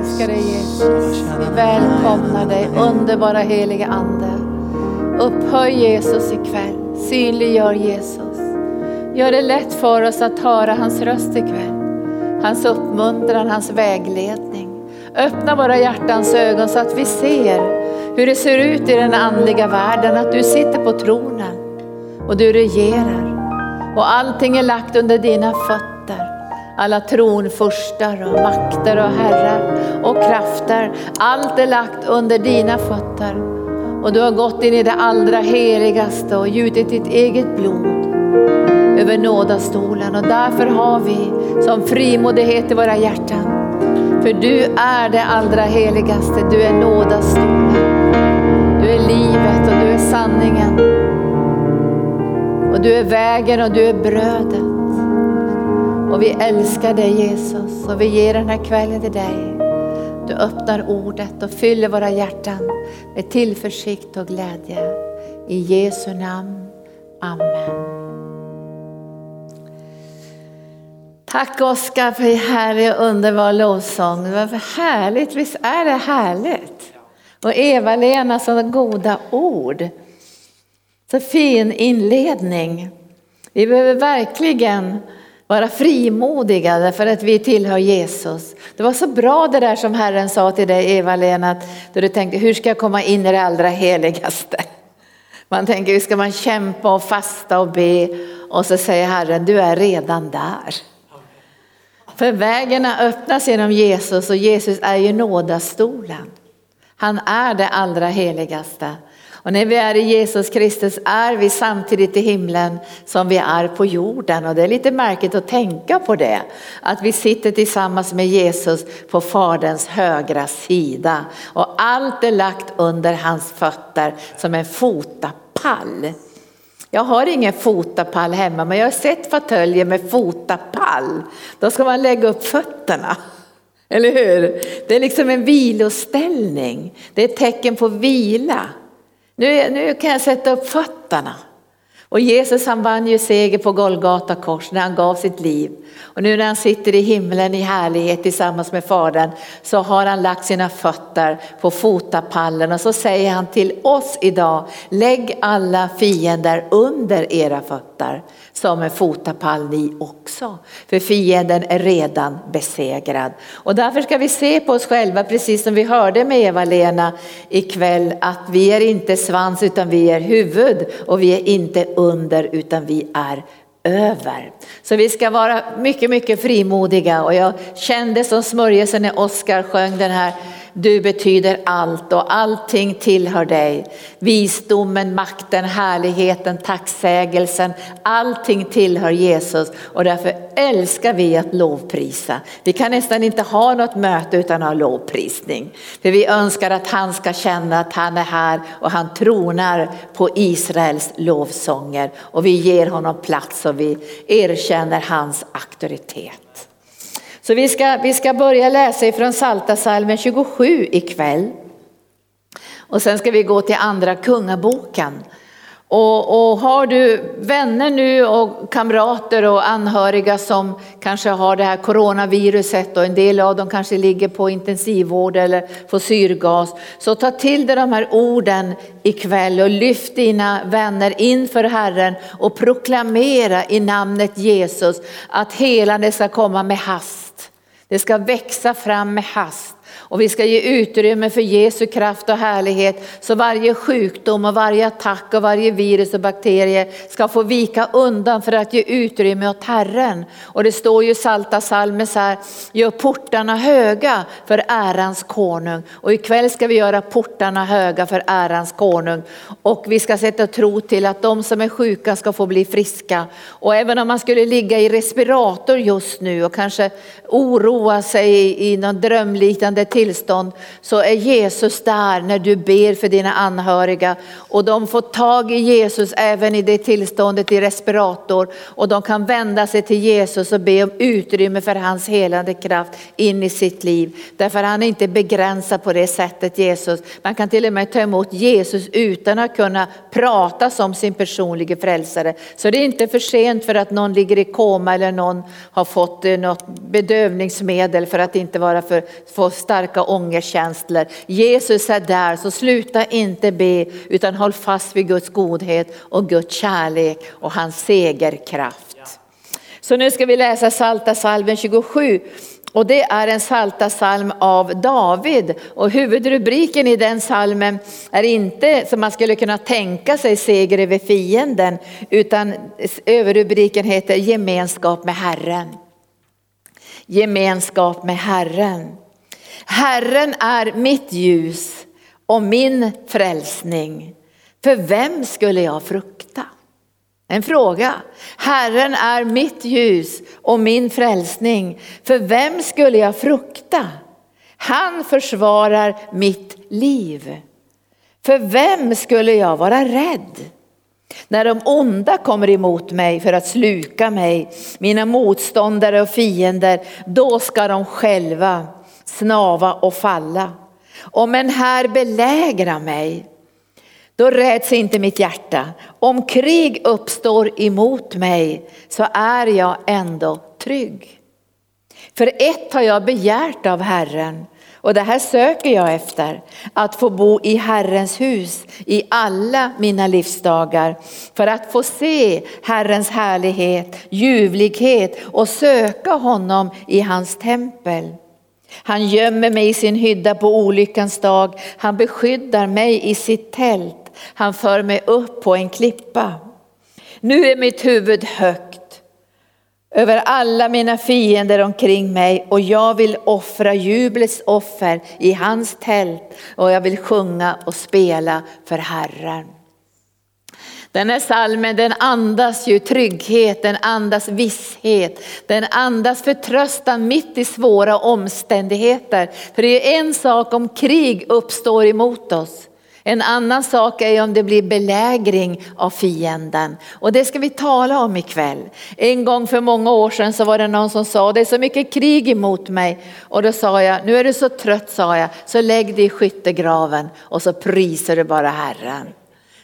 älskar dig Jesus. Vi välkomnar dig, underbara heliga Ande. Upphöj Jesus ikväll, synliggör Jesus. Gör det lätt för oss att höra hans röst ikväll. Hans uppmuntran, hans vägledning. Öppna våra hjärtans ögon så att vi ser hur det ser ut i den andliga världen, att du sitter på tronen och du regerar. Och allting är lagt under dina fötter. Alla tronfurstar och makter och herrar och krafter. Allt är lagt under dina fötter. Och du har gått in i det allra heligaste och gjutit ditt eget blod över nådastolen. Och därför har vi som frimodighet i våra hjärtan. För du är det allra heligaste, du är nådastolen. Du är livet och du är sanningen. Och du är vägen och du är brödet. Och vi älskar dig Jesus och vi ger den här kvällen till dig. Du öppnar ordet och fyller våra hjärtan med tillförsikt och glädje. I Jesu namn. Amen. Tack Oskar för härlig och underbar lovsång. Det var härligt, visst är det härligt? Och Eva-Lena så goda ord. Så fin inledning. Vi behöver verkligen vara frimodiga därför att vi tillhör Jesus. Det var så bra det där som Herren sa till dig Eva-Lena, då du tänkte hur ska jag komma in i det allra heligaste? Man tänker hur ska man kämpa och fasta och be och så säger Herren du är redan där. För vägarna öppnas genom Jesus och Jesus är ju nådastolen. Han är det allra heligaste. Och när vi är i Jesus Kristus är vi samtidigt i himlen som vi är på jorden. Och det är lite märkligt att tänka på det. Att vi sitter tillsammans med Jesus på Faderns högra sida. Och allt är lagt under hans fötter som en fotapall. Jag har ingen fotapall hemma men jag har sett fåtöljer med fotapall. Då ska man lägga upp fötterna. Eller hur? Det är liksom en viloställning. Det är ett tecken på vila. Nu, nu kan jag sätta upp fötterna. Och Jesus han vann ju seger på Golgata kors när han gav sitt liv. Och nu när han sitter i himlen i härlighet tillsammans med Fadern så har han lagt sina fötter på fotapallen och så säger han till oss idag, lägg alla fiender under era fötter som en fotapall ni också. För fienden är redan besegrad. Och därför ska vi se på oss själva, precis som vi hörde med Eva-Lena ikväll, att vi är inte svans utan vi är huvud och vi är inte under utan vi är över. Så vi ska vara mycket, mycket frimodiga och jag kände som smörjelsen när Oskar sjöng den här du betyder allt och allting tillhör dig. Visdomen, makten, härligheten, tacksägelsen, allting tillhör Jesus och därför älskar vi att lovprisa. Vi kan nästan inte ha något möte utan att ha lovprisning. För vi önskar att han ska känna att han är här och han tronar på Israels lovsånger och vi ger honom plats och vi erkänner hans auktoritet. Så vi ska, vi ska börja läsa ifrån Salta salmen 27 ikväll. Och sen ska vi gå till andra kungaboken. Och, och, har du vänner nu och kamrater och anhöriga som kanske har det här coronaviruset och en del av dem kanske ligger på intensivvård eller får syrgas. Så ta till dig de här orden ikväll och lyft dina vänner inför Herren och proklamera i namnet Jesus att helande ska komma med hast. Det ska växa fram med hast. Och vi ska ge utrymme för Jesu kraft och härlighet så varje sjukdom och varje attack och varje virus och bakterie ska få vika undan för att ge utrymme åt Herren. Och det står ju i Salta salmer så här, gör portarna höga för ärans konung. Och ikväll ska vi göra portarna höga för ärans konung. Och vi ska sätta tro till att de som är sjuka ska få bli friska. Och även om man skulle ligga i respirator just nu och kanske oroa sig i, i någon drömliknande tillstånd tillstånd så är Jesus där när du ber för dina anhöriga och de får tag i Jesus även i det tillståndet i respirator och de kan vända sig till Jesus och be om utrymme för hans helande kraft in i sitt liv. Därför han är inte begränsad på det sättet Jesus. Man kan till och med ta emot Jesus utan att kunna prata som sin personliga frälsare. Så det är inte för sent för att någon ligger i koma eller någon har fått eh, något bedövningsmedel för att inte vara för, för stark starka ångestkänslor. Jesus är där, så sluta inte be utan håll fast vid Guds godhet och Guds kärlek och hans segerkraft. Så nu ska vi läsa Salta salven 27 och det är en salta salm av David och huvudrubriken i den salmen är inte som man skulle kunna tänka sig seger över fienden utan överrubriken heter gemenskap med Herren. Gemenskap med Herren. Herren är mitt ljus och min frälsning. För vem skulle jag frukta? En fråga. Herren är mitt ljus och min frälsning. För vem skulle jag frukta? Han försvarar mitt liv. För vem skulle jag vara rädd? När de onda kommer emot mig för att sluka mig, mina motståndare och fiender, då ska de själva snava och falla. Om en här belägrar mig, då räds inte mitt hjärta. Om krig uppstår emot mig så är jag ändå trygg. För ett har jag begärt av Herren och det här söker jag efter, att få bo i Herrens hus i alla mina livsdagar för att få se Herrens härlighet, ljuvlighet och söka honom i hans tempel. Han gömmer mig i sin hydda på olyckans dag, han beskyddar mig i sitt tält. Han för mig upp på en klippa. Nu är mitt huvud högt över alla mina fiender omkring mig och jag vill offra jublets offer i hans tält och jag vill sjunga och spela för Herren. Den här salmen den andas ju trygghet, den andas visshet, den andas förtröstan mitt i svåra omständigheter. För det är en sak om krig uppstår emot oss. En annan sak är om det blir belägring av fienden. Och det ska vi tala om ikväll. En gång för många år sedan så var det någon som sa, det är så mycket krig emot mig. Och då sa jag, nu är du så trött sa jag, så lägg dig i skyttegraven och så prisar du bara Herren.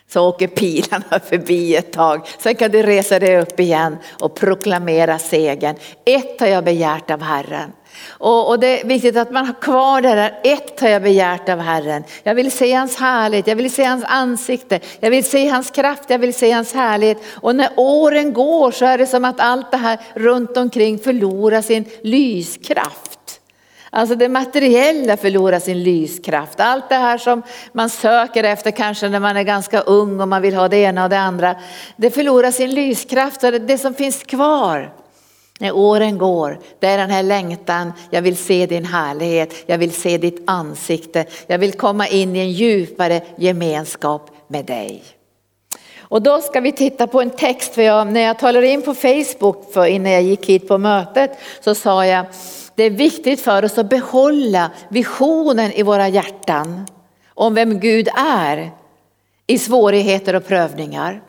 Så åker pilarna förbi ett tag, sen kan du resa dig upp igen och proklamera segern. Ett har jag begärt av Herren och, och, det är viktigt att man har kvar det där, ett har jag begärt av Herren. Jag vill se hans härlighet, jag vill se hans ansikte, jag vill se hans kraft, jag vill se hans härlighet. Och när åren går så är det som att allt det här runt omkring förlorar sin lyskraft. Alltså det materiella förlorar sin lyskraft. Allt det här som man söker efter kanske när man är ganska ung och man vill ha det ena och det andra. Det förlorar sin lyskraft och det som finns kvar när åren går, det är den här längtan, jag vill se din härlighet, jag vill se ditt ansikte, jag vill komma in i en djupare gemenskap med dig. Och då ska vi titta på en text, för jag, när jag talade in på Facebook för innan jag gick hit på mötet så sa jag, det är viktigt för oss att behålla visionen i våra hjärtan om vem Gud är i svårigheter och prövningar.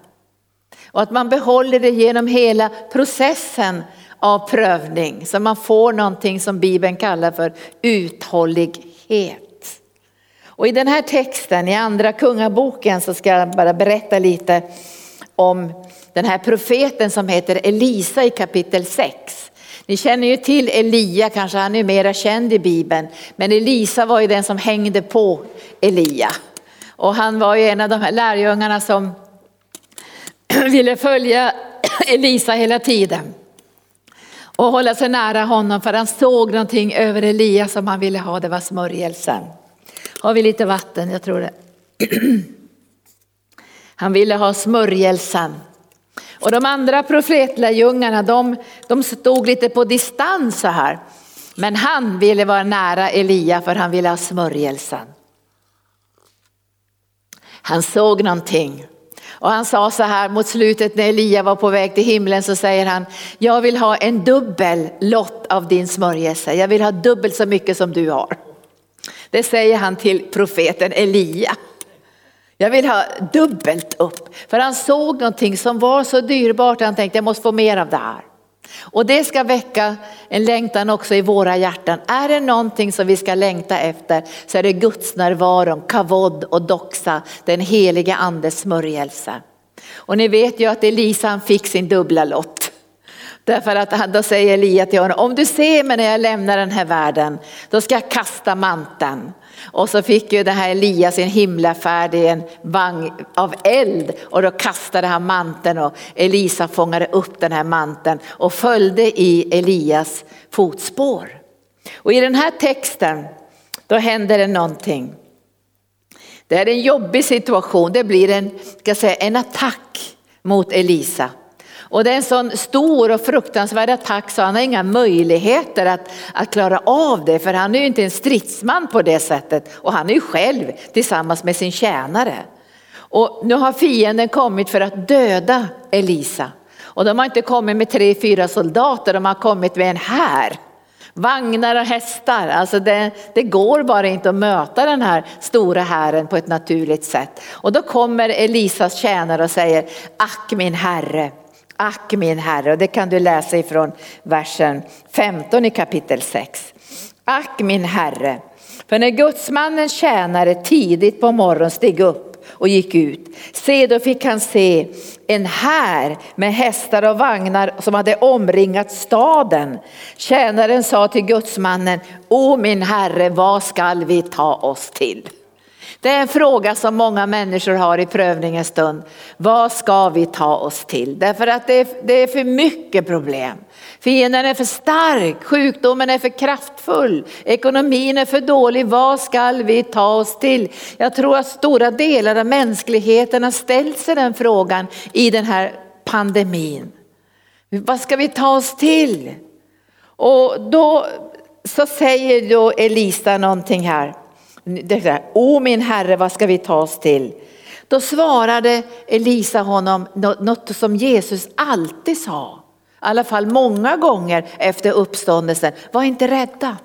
Och att man behåller det genom hela processen av prövning. Så man får någonting som Bibeln kallar för uthållighet. Och i den här texten i andra kungaboken så ska jag bara berätta lite om den här profeten som heter Elisa i kapitel 6. Ni känner ju till Elia, kanske han är mera känd i Bibeln, men Elisa var ju den som hängde på Elia. Och han var ju en av de här lärjungarna som ville följa Elisa hela tiden och hålla sig nära honom för han såg någonting över Elia som han ville ha, det var smörjelsen. Har vi lite vatten? Jag tror det. Han ville ha smörjelsen. Och de andra profetlärjungarna de, de stod lite på distans så här. Men han ville vara nära Elia för han ville ha smörjelsen. Han såg någonting och han sa så här mot slutet när Elia var på väg till himlen så säger han, jag vill ha en dubbel lott av din smörjelse. Jag vill ha dubbelt så mycket som du har. Det säger han till profeten Elia. Jag vill ha dubbelt upp. För han såg någonting som var så dyrbart han tänkte jag måste få mer av det här. Och det ska väcka en längtan också i våra hjärtan. Är det någonting som vi ska längta efter så är det Guds närvaron, kavod och doxa, den heliga andes smörjelse. Och ni vet ju att Elisa han fick sin dubbla lott. Därför att då säger Elia till honom, om du ser mig när jag lämnar den här världen, då ska jag kasta manteln. Och så fick ju den här Elias sin himlafärd i en vagn av eld och då kastade han manteln och Elisa fångade upp den här manteln och följde i Elias fotspår. Och i den här texten, då händer det någonting. Det är en jobbig situation, det blir en, ska säga, en attack mot Elisa. Och det är en sån stor och fruktansvärd attack så han har inga möjligheter att, att klara av det för han är ju inte en stridsman på det sättet och han är ju själv tillsammans med sin tjänare. Och nu har fienden kommit för att döda Elisa. Och de har inte kommit med tre, fyra soldater, de har kommit med en här. Vagnar och hästar, alltså det, det, går bara inte att möta den här stora hären på ett naturligt sätt. Och då kommer Elisas tjänare och säger, ack min herre, Ack min Herre, och det kan du läsa ifrån versen 15 i kapitel 6. Ack min Herre, för när gudsmannens tjänare tidigt på morgonen steg upp och gick ut, se då fick han se en här med hästar och vagnar som hade omringat staden. Tjänaren sa till gudsmannen, O min Herre, vad skall vi ta oss till? Det är en fråga som många människor har i prövningens stund. Vad ska vi ta oss till? Därför att det är, det är för mycket problem. Fienden är för stark, sjukdomen är för kraftfull, ekonomin är för dålig. Vad ska vi ta oss till? Jag tror att stora delar av mänskligheten har ställt sig den frågan i den här pandemin. Vad ska vi ta oss till? Och då så säger då Elisa någonting här. O min herre, vad ska vi ta oss till? Då svarade Elisa honom något som Jesus alltid sa, i alla fall många gånger efter uppståndelsen. Var inte rädda.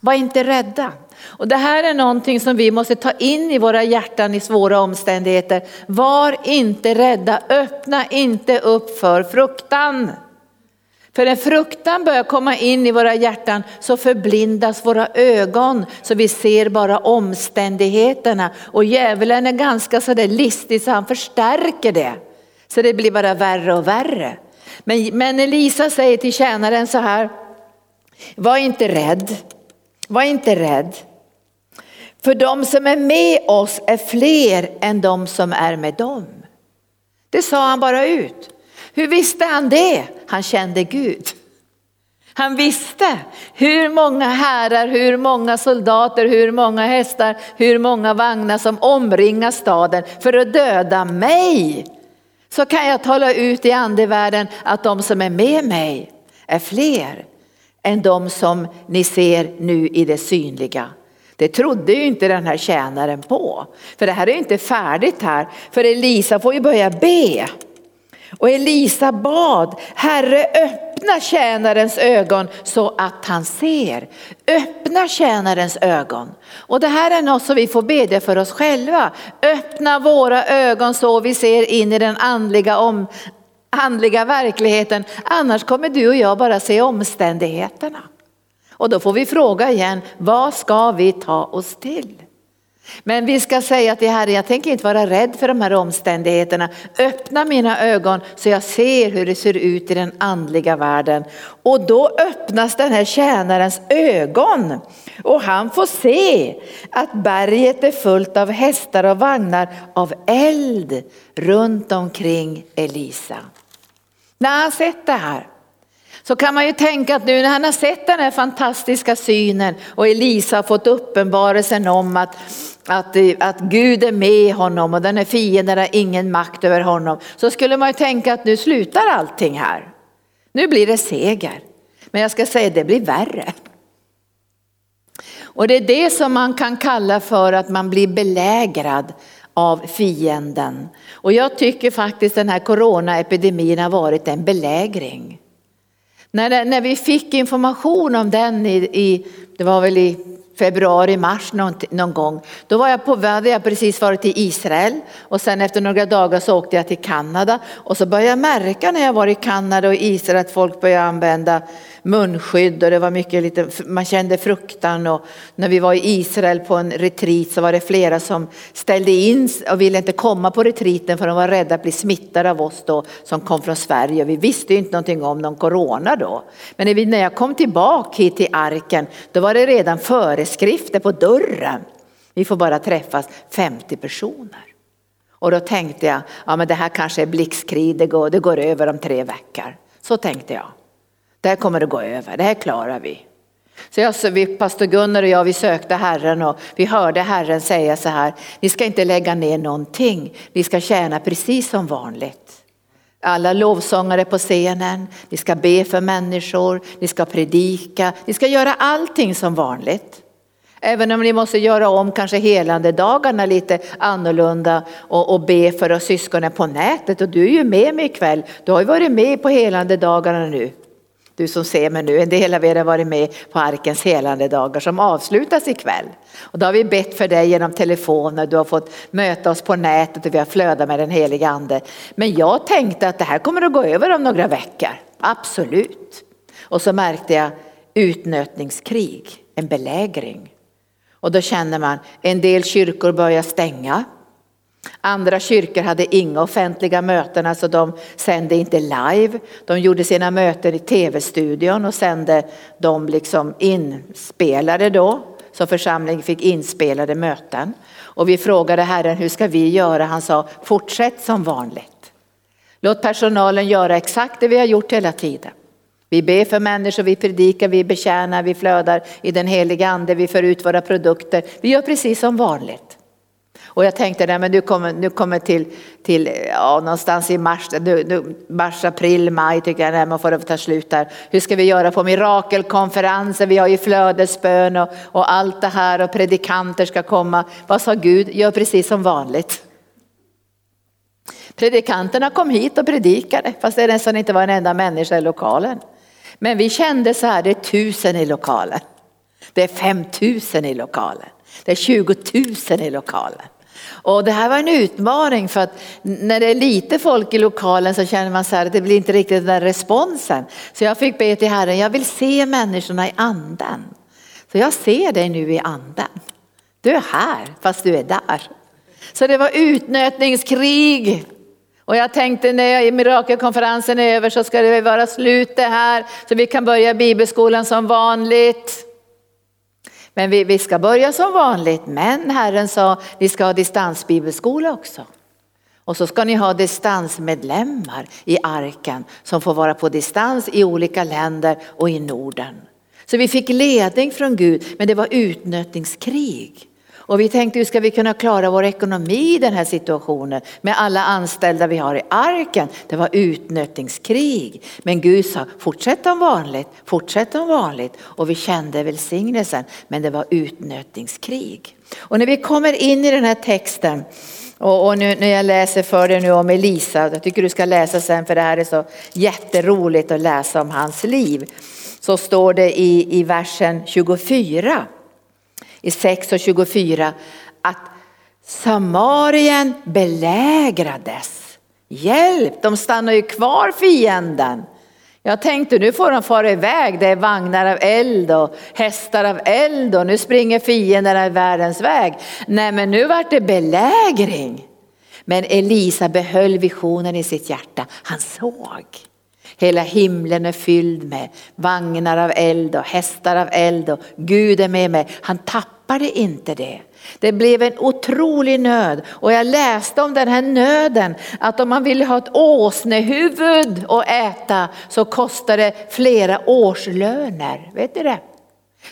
Var inte rädda. Och det här är någonting som vi måste ta in i våra hjärtan i svåra omständigheter. Var inte rädda, öppna inte upp för fruktan. För när fruktan börjar komma in i våra hjärtan så förblindas våra ögon så vi ser bara omständigheterna. Och djävulen är ganska sådär listig så han förstärker det. Så det blir bara värre och värre. Men, men Elisa säger till tjänaren så här, var inte rädd, var inte rädd. För de som är med oss är fler än de som är med dem. Det sa han bara ut. Hur visste han det? Han kände Gud. Han visste hur många herrar, hur många soldater, hur många hästar, hur många vagnar som omringar staden för att döda mig. Så kan jag tala ut i andevärlden att de som är med mig är fler än de som ni ser nu i det synliga. Det trodde ju inte den här tjänaren på. För det här är inte färdigt här. För Elisa får ju börja be. Och Elisa bad, Herre öppna tjänarens ögon så att han ser. Öppna tjänarens ögon. Och det här är något som vi får bedja för oss själva. Öppna våra ögon så vi ser in i den andliga, om, andliga verkligheten. Annars kommer du och jag bara se omständigheterna. Och då får vi fråga igen, vad ska vi ta oss till? Men vi ska säga till Herren, jag tänker inte vara rädd för de här omständigheterna. Öppna mina ögon så jag ser hur det ser ut i den andliga världen. Och då öppnas den här tjänarens ögon och han får se att berget är fullt av hästar och vagnar av eld runt omkring Elisa. När han sett det här så kan man ju tänka att nu när han har sett den här fantastiska synen och Elisa har fått uppenbarelsen om att att, att Gud är med honom och den här fienden har ingen makt över honom. Så skulle man ju tänka att nu slutar allting här. Nu blir det seger. Men jag ska säga det blir värre. Och det är det som man kan kalla för att man blir belägrad av fienden. Och jag tycker faktiskt den här coronaepidemin har varit en belägring. När, när vi fick information om den i, i det var väl i februari, mars någon, någon gång. Då var jag på hade jag precis varit i Israel och sen efter några dagar så åkte jag till Kanada och så började jag märka när jag var i Kanada och Israel att folk började använda munskydd och det var mycket lite, man kände fruktan och när vi var i Israel på en retreat så var det flera som ställde in och ville inte komma på retreaten för de var rädda att bli smittade av oss då som kom från Sverige. Vi visste ju inte någonting om någon corona då. Men när jag kom tillbaka hit till arken då var det redan före föreskrifter på dörren. Vi får bara träffas 50 personer. Och då tänkte jag, ja men det här kanske är blixtkrig, det går, det går över om tre veckor. Så tänkte jag. Det här kommer att gå över, det här klarar vi. Så jag, så vi, pastor Gunnar och jag, vi sökte Herren och vi hörde Herren säga så här, ni ska inte lägga ner någonting, ni ska tjäna precis som vanligt. Alla lovsångare på scenen, ni ska be för människor, ni ska predika, ni ska göra allting som vanligt. Även om ni måste göra om kanske helande dagarna lite annorlunda och, och be för oss syskonen på nätet. Och du är ju med mig ikväll, du har ju varit med på helande dagarna nu. Du som ser mig nu, en del av er har varit med på Arkens helande dagar som avslutas ikväll. Och då har vi bett för dig genom telefoner, du har fått möta oss på nätet och vi har flödat med den heliga ande. Men jag tänkte att det här kommer att gå över om några veckor, absolut. Och så märkte jag utnötningskrig, en belägring. Och då känner man, en del kyrkor börjar stänga. Andra kyrkor hade inga offentliga möten, alltså de sände inte live. De gjorde sina möten i tv-studion och sände de liksom inspelade då. Så församlingen fick inspelade möten. Och vi frågade Herren, hur ska vi göra? Han sa, fortsätt som vanligt. Låt personalen göra exakt det vi har gjort hela tiden. Vi ber för människor, vi predikar, vi betjänar, vi flödar i den heliga ande, vi för ut våra produkter. Vi gör precis som vanligt. Och jag tänkte, nej men du kommer, nu kommer till, till ja, någonstans i mars, nu, nu, mars, april, maj tycker jag, nej, man får det ta slut där. Hur ska vi göra på mirakelkonferenser? Vi har ju flödesbön och, och allt det här och predikanter ska komma. Vad sa Gud? Gör precis som vanligt. Predikanterna kom hit och predikade fast det nästan inte var en enda människa i lokalen. Men vi kände så här, det är tusen i lokalen. Det är fem tusen i lokalen. Det är 20 000 i lokalen. Och det här var en utmaning för att när det är lite folk i lokalen så känner man så här att det blir inte riktigt den där responsen. Så jag fick be till Herren, jag vill se människorna i anden. Så jag ser dig nu i anden. Du är här fast du är där. Så det var utnötningskrig. Och jag tänkte när mirakelkonferensen är över så ska det vara slut det här så vi kan börja bibelskolan som vanligt. Men vi, vi ska börja som vanligt, men Herren sa ni ska ha distansbibelskola också. Och så ska ni ha distansmedlemmar i arken som får vara på distans i olika länder och i Norden. Så vi fick ledning från Gud, men det var utnötningskrig. Och vi tänkte hur ska vi kunna klara vår ekonomi i den här situationen med alla anställda vi har i arken. Det var utnötningskrig. Men Gud sa fortsätt som vanligt, fortsätt som vanligt. Och vi kände välsignelsen men det var utnötningskrig. Och när vi kommer in i den här texten och, och nu, när jag läser för dig nu om Elisa, jag tycker du ska läsa sen för det här är så jätteroligt att läsa om hans liv. Så står det i, i versen 24 i 6 och 24 att Samarien belägrades. Hjälp, de stannar ju kvar fienden. Jag tänkte nu får de fara iväg, det är vagnar av eld och hästar av eld och nu springer fienderna i världens väg. Nej men nu vart det belägring. Men Elisa behöll visionen i sitt hjärta, han såg. Hela himlen är fylld med vagnar av eld och hästar av eld och Gud är med mig. Han tappade inte det. Det blev en otrolig nöd och jag läste om den här nöden att om man ville ha ett åsnehuvud att äta så kostar det flera årslöner. Vet ni det?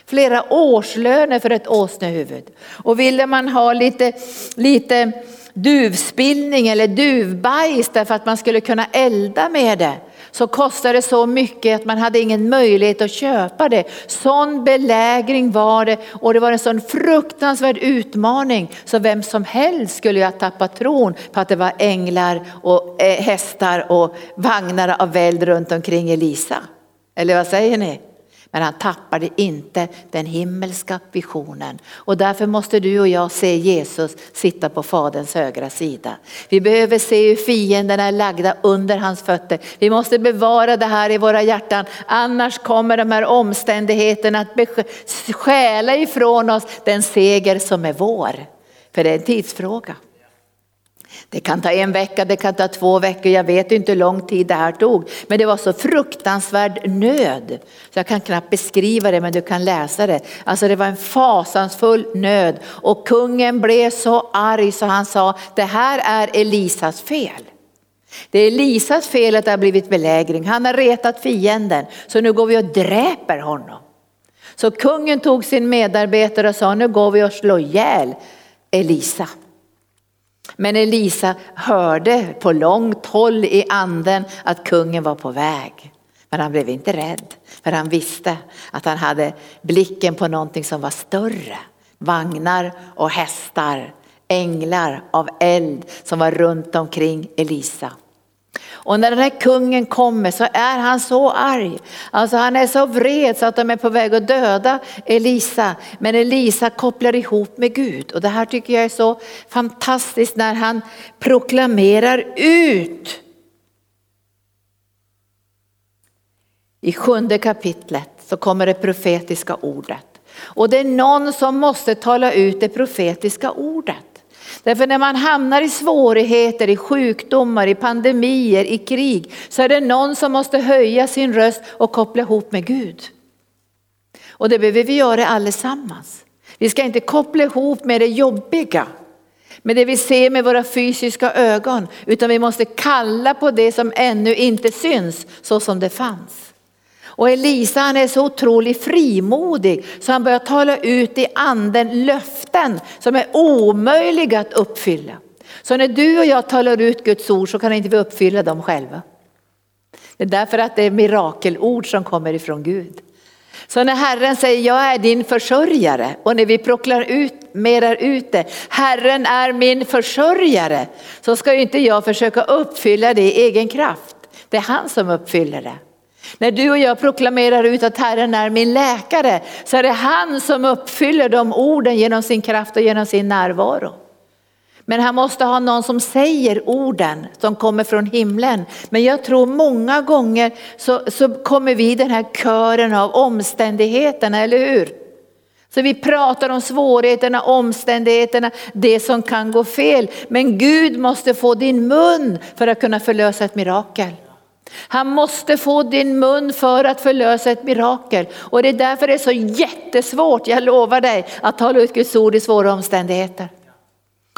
Flera årslöner för ett åsnehuvud. Och ville man ha lite, lite duvspillning eller duvbajs därför att man skulle kunna elda med det så kostade det så mycket att man hade ingen möjlighet att köpa det. Sån belägring var det och det var en sån fruktansvärd utmaning så vem som helst skulle ju ha tappat tron på att det var änglar och eh, hästar och vagnar av väld runt omkring Elisa. Eller vad säger ni? Men han tappade inte den himmelska visionen. Och därför måste du och jag se Jesus sitta på Faderns högra sida. Vi behöver se hur fienderna är lagda under hans fötter. Vi måste bevara det här i våra hjärtan. Annars kommer de här omständigheterna att stjäla ifrån oss den seger som är vår. För det är en tidsfråga. Det kan ta en vecka, det kan ta två veckor, jag vet inte hur lång tid det här tog. Men det var så fruktansvärd nöd. Så jag kan knappt beskriva det men du kan läsa det. Alltså det var en fasansfull nöd. Och kungen blev så arg så han sa, det här är Elisas fel. Det är Elisas fel att det har blivit belägring. Han har retat fienden så nu går vi och dräper honom. Så kungen tog sin medarbetare och sa nu går vi och slår ihjäl Elisa. Men Elisa hörde på långt håll i anden att kungen var på väg. Men han blev inte rädd, för han visste att han hade blicken på någonting som var större. Vagnar och hästar, änglar av eld som var runt omkring Elisa. Och när den här kungen kommer så är han så arg. Alltså han är så vred så att de är på väg att döda Elisa. Men Elisa kopplar ihop med Gud. Och det här tycker jag är så fantastiskt när han proklamerar ut. I sjunde kapitlet så kommer det profetiska ordet. Och det är någon som måste tala ut det profetiska ordet. Därför när man hamnar i svårigheter, i sjukdomar, i pandemier, i krig så är det någon som måste höja sin röst och koppla ihop med Gud. Och det behöver vi göra allesammans. Vi ska inte koppla ihop med det jobbiga, med det vi ser med våra fysiska ögon, utan vi måste kalla på det som ännu inte syns så som det fanns. Och Elisa han är så otroligt frimodig så han börjar tala ut i anden löften som är omöjliga att uppfylla. Så när du och jag talar ut Guds ord så kan inte vi uppfylla dem själva. Det är därför att det är mirakelord som kommer ifrån Gud. Så när Herren säger jag är din försörjare och när vi proklamerar ut det, Herren är min försörjare, så ska ju inte jag försöka uppfylla det i egen kraft. Det är han som uppfyller det. När du och jag proklamerar ut att Herren är min läkare så är det han som uppfyller de orden genom sin kraft och genom sin närvaro. Men han måste ha någon som säger orden som kommer från himlen. Men jag tror många gånger så, så kommer vi i den här kören av omständigheterna, eller hur? Så vi pratar om svårigheterna, omständigheterna, det som kan gå fel. Men Gud måste få din mun för att kunna förlösa ett mirakel. Han måste få din mun för att förlösa ett mirakel. Och det är därför det är så jättesvårt, jag lovar dig, att tala ut Guds ord i svåra omständigheter.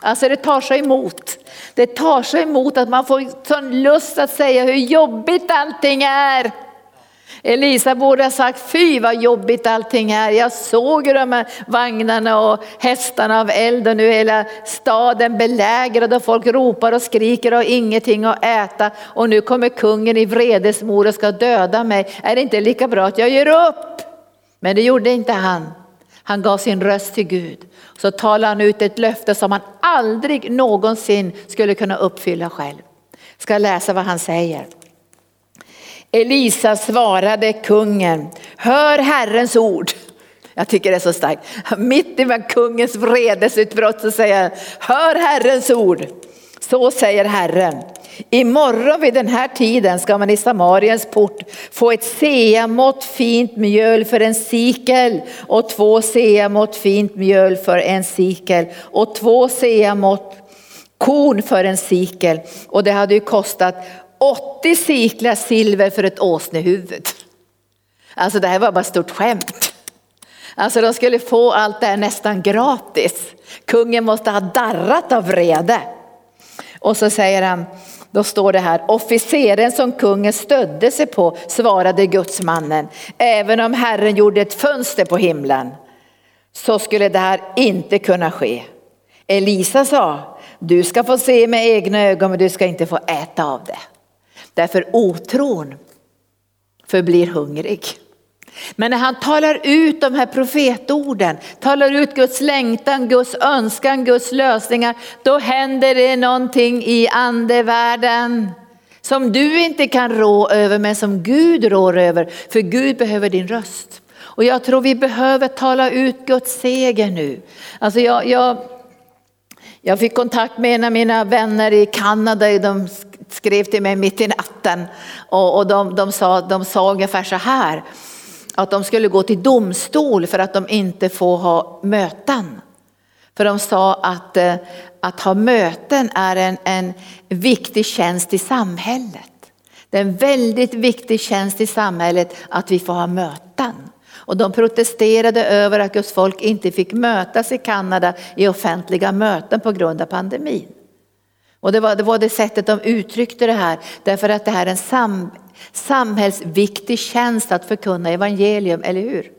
Alltså det tar sig emot. Det tar sig emot att man får sån lust att säga hur jobbigt allting är. Elisa borde ha sagt, fy vad jobbigt allting är. Jag såg de här vagnarna och hästarna av eld och nu är hela staden belägrad och folk ropar och skriker och ingenting att äta. Och nu kommer kungen i vredesmod och ska döda mig. Är det inte lika bra att jag ger upp? Men det gjorde inte han. Han gav sin röst till Gud. Så talade han ut ett löfte som han aldrig någonsin skulle kunna uppfylla själv. Ska läsa vad han säger. Elisa svarade kungen, hör Herrens ord. Jag tycker det är så starkt. Mitt i kungens vredesutbrott så säger han, hör Herrens ord. Så säger Herren. Imorgon vid den här tiden ska man i Samariens port få ett seamått fint mjöl för en sikel och två seamått fint mjöl för en sikel och två seamått korn för en sikel. Och det hade ju kostat 80 siklar silver för ett åsnehuvud. Alltså det här var bara ett stort skämt. Alltså de skulle få allt det här nästan gratis. Kungen måste ha darrat av vrede. Och så säger han, då står det här, officeren som kungen stödde sig på svarade gudsmannen, även om Herren gjorde ett fönster på himlen så skulle det här inte kunna ske. Elisa sa, du ska få se med egna ögon men du ska inte få äta av det. Därför otron förblir hungrig. Men när han talar ut de här profetorden, talar ut Guds längtan, Guds önskan, Guds lösningar, då händer det någonting i andevärlden. Som du inte kan rå över men som Gud rår över, för Gud behöver din röst. Och jag tror vi behöver tala ut Guds seger nu. Alltså jag, jag, jag fick kontakt med en av mina vänner i Kanada, de skrev till mig mitt i natten och, och de, de, sa, de sa ungefär så här, att de skulle gå till domstol för att de inte får ha möten. För de sa att, eh, att ha möten är en, en viktig tjänst i samhället. Det är en väldigt viktig tjänst i samhället att vi får ha möten. Och de protesterade över att Guds folk inte fick mötas i Kanada i offentliga möten på grund av pandemin. Och det var, det var det sättet de uttryckte det här, därför att det här är en sam, samhällsviktig tjänst att förkunna evangelium, eller hur?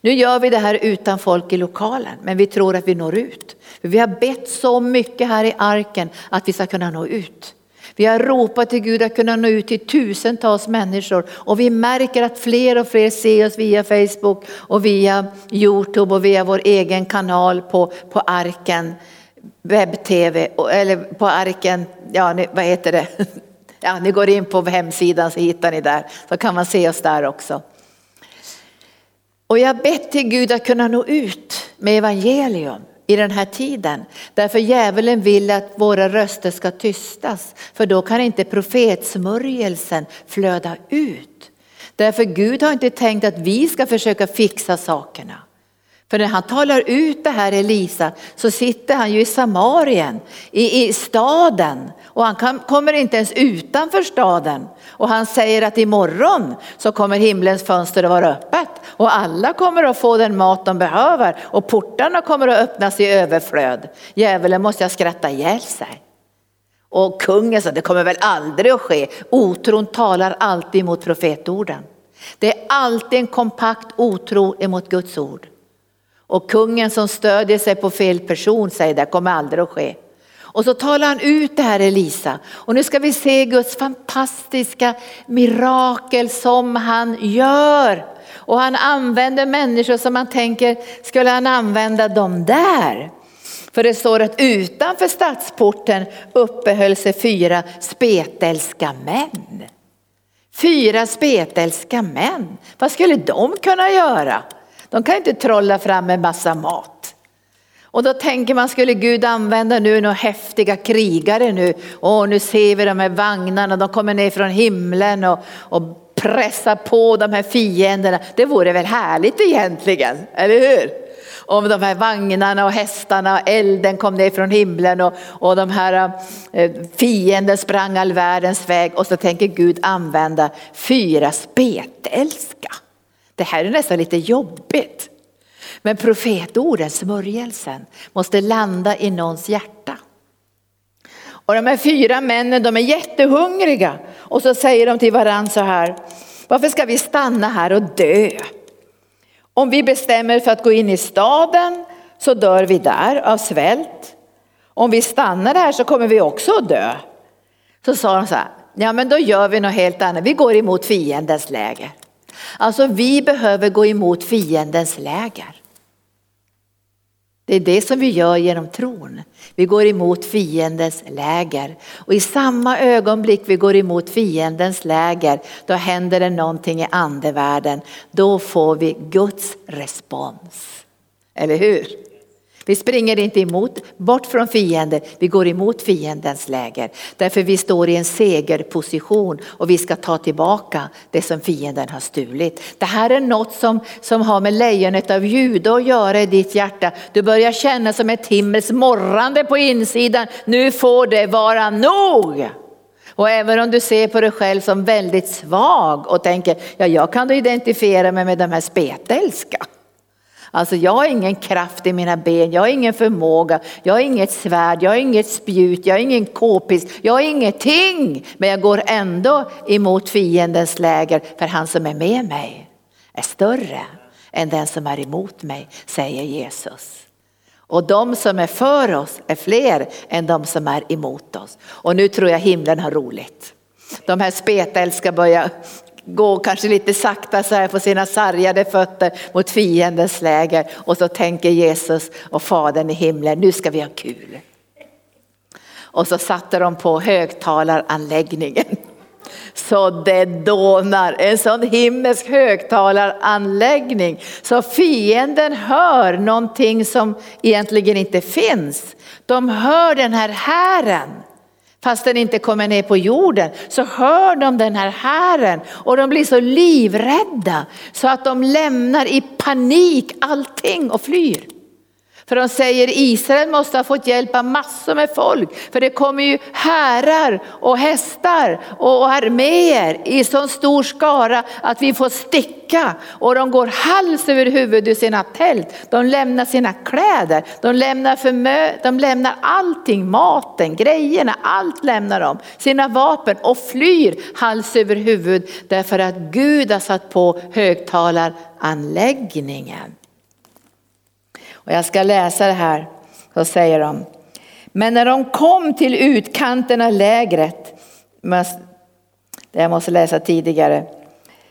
Nu gör vi det här utan folk i lokalen, men vi tror att vi når ut. För vi har bett så mycket här i arken att vi ska kunna nå ut. Vi har ropat till Gud att kunna nå ut till tusentals människor och vi märker att fler och fler ser oss via Facebook och via Youtube och via vår egen kanal på, på arken webb-tv, eller på arken, ja vad heter det? Ja, ni går in på hemsidan så hittar ni där, så kan man se oss där också. Och jag har bett till Gud att kunna nå ut med evangelium i den här tiden. Därför djävulen vill att våra röster ska tystas, för då kan inte profetsmörjelsen flöda ut. Därför Gud har inte tänkt att vi ska försöka fixa sakerna. För när han talar ut det här Elisa så sitter han ju i Samarien, i, i staden och han kan, kommer inte ens utanför staden. Och han säger att imorgon så kommer himlens fönster att vara öppet och alla kommer att få den mat de behöver och portarna kommer att öppnas i överflöd. Djävulen måste ha skrattat ihjäl sig. Och kungen sa, det kommer väl aldrig att ske. Otron talar alltid mot profetorden. Det är alltid en kompakt otro emot Guds ord. Och kungen som stödjer sig på fel person säger det kommer aldrig att ske. Och så talar han ut det här Elisa. Och nu ska vi se Guds fantastiska mirakel som han gör. Och han använder människor som man tänker, skulle han använda dem där? För det står att utanför stadsporten uppehöll sig fyra spetälska män. Fyra spetälska män, vad skulle de kunna göra? De kan inte trolla fram en massa mat. Och då tänker man, skulle Gud använda nu några häftiga krigare nu? Åh, nu ser vi de här vagnarna, de kommer ner från himlen och, och pressar på de här fienderna. Det vore väl härligt egentligen, eller hur? Om de här vagnarna och hästarna och elden kom ner från himlen och, och de här eh, fienden sprang all världens väg och så tänker Gud använda fyra spetälska. Det här är nästan lite jobbigt. Men profetorden, smörjelsen, måste landa i någons hjärta. Och de här fyra männen de är jättehungriga och så säger de till varandra så här, varför ska vi stanna här och dö? Om vi bestämmer för att gå in i staden så dör vi där av svält. Om vi stannar här så kommer vi också att dö. Så sa de så här, ja men då gör vi något helt annat, vi går emot fiendens läger. Alltså vi behöver gå emot fiendens läger. Det är det som vi gör genom tron. Vi går emot fiendens läger. Och i samma ögonblick vi går emot fiendens läger, då händer det någonting i andevärlden. Då får vi Guds respons. Eller hur? Vi springer inte emot, bort från fienden, vi går emot fiendens läger. Därför vi står i en segerposition och vi ska ta tillbaka det som fienden har stulit. Det här är något som, som har med lejonet av Juda att göra i ditt hjärta. Du börjar känna som ett himmels morrande på insidan. Nu får det vara nog. Och även om du ser på dig själv som väldigt svag och tänker, ja jag kan identifiera mig med de här spetälska. Alltså jag har ingen kraft i mina ben, jag har ingen förmåga, jag har inget svärd, jag har inget spjut, jag har ingen k-pist, jag har ingenting. Men jag går ändå emot fiendens läger för han som är med mig är större än den som är emot mig, säger Jesus. Och de som är för oss är fler än de som är emot oss. Och nu tror jag himlen har roligt. De här spetälska börjar gå kanske lite sakta så här på sina sargade fötter mot fiendens läger och så tänker Jesus och Fadern i himlen, nu ska vi ha kul. Och så satte de på högtalaranläggningen så det dånar. En sån himmelsk högtalaranläggning så fienden hör någonting som egentligen inte finns. De hör den här hären. Fast den inte kommer ner på jorden så hör de den här hären och de blir så livrädda så att de lämnar i panik allting och flyr. För de säger Israel måste ha fått hjälpa massor med folk. För det kommer ju härar och hästar och arméer i så stor skara att vi får sticka. Och de går hals över huvud ur sina tält. De lämnar sina kläder, de lämnar, förmö de lämnar allting, maten, grejerna, allt lämnar de. Sina vapen och flyr hals över huvud därför att Gud har satt på högtalaranläggningen. Och jag ska läsa det här, så säger de. Men när de kom till utkanten av lägret, det jag måste läsa tidigare,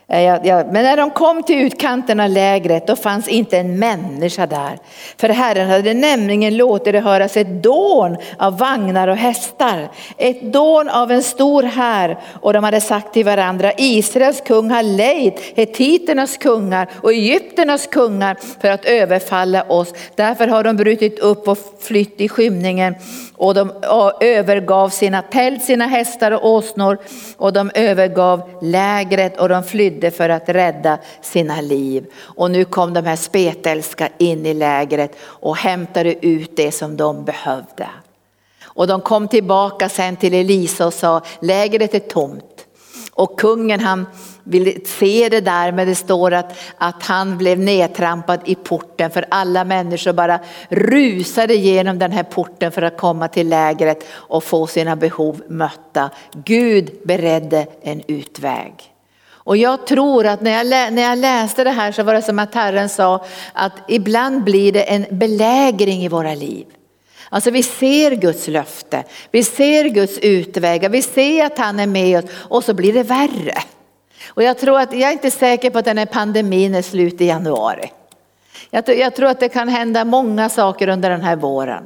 Eh, men när de kom till utkanten av lägret då fanns inte en människa där. För Herren hade nämligen låtit det höras ett dån av vagnar och hästar. Ett dån av en stor här och de hade sagt till varandra Israels kung har lejt hetiternas kungar och egypternas kungar för att överfalla oss. Därför har de brutit upp och flytt i skymningen och de övergav sina tält, sina hästar och åsnor och de övergav lägret och de flydde för att rädda sina liv. Och nu kom de här spetälska in i lägret och hämtade ut det som de behövde. Och de kom tillbaka sen till Elisa och sa lägret är tomt. Och kungen han vill se det där men det står att, att han blev nedtrampad i porten för alla människor bara rusade genom den här porten för att komma till lägret och få sina behov mötta. Gud beredde en utväg. Och jag tror att när jag, när jag läste det här så var det som att Herren sa att ibland blir det en belägring i våra liv. Alltså vi ser Guds löfte, vi ser Guds utvägar, vi ser att han är med oss och så blir det värre. Och jag tror att, jag är inte säker på att den här pandemin är slut i januari. Jag, jag tror att det kan hända många saker under den här våren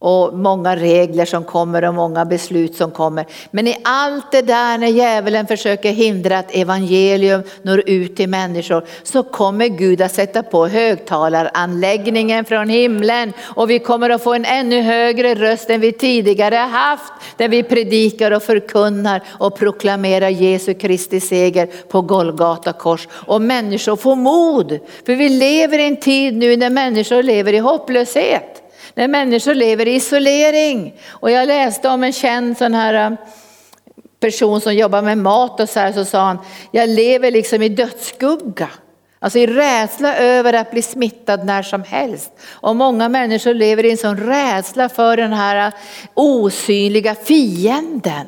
och många regler som kommer och många beslut som kommer. Men i allt det där när djävulen försöker hindra att evangelium når ut till människor så kommer Gud att sätta på högtalaranläggningen från himlen och vi kommer att få en ännu högre röst än vi tidigare haft där vi predikar och förkunnar och proklamerar Jesu Kristi seger på Golgata kors och människor får mod. För vi lever i en tid nu när människor lever i hopplöshet. När människor lever i isolering. Och jag läste om en känd sån här eh, person som jobbar med mat och så här så sa han, jag lever liksom i dödsskugga. Alltså i rädsla över att bli smittad när som helst. Och många människor lever i en sån rädsla för den här eh, osynliga fienden.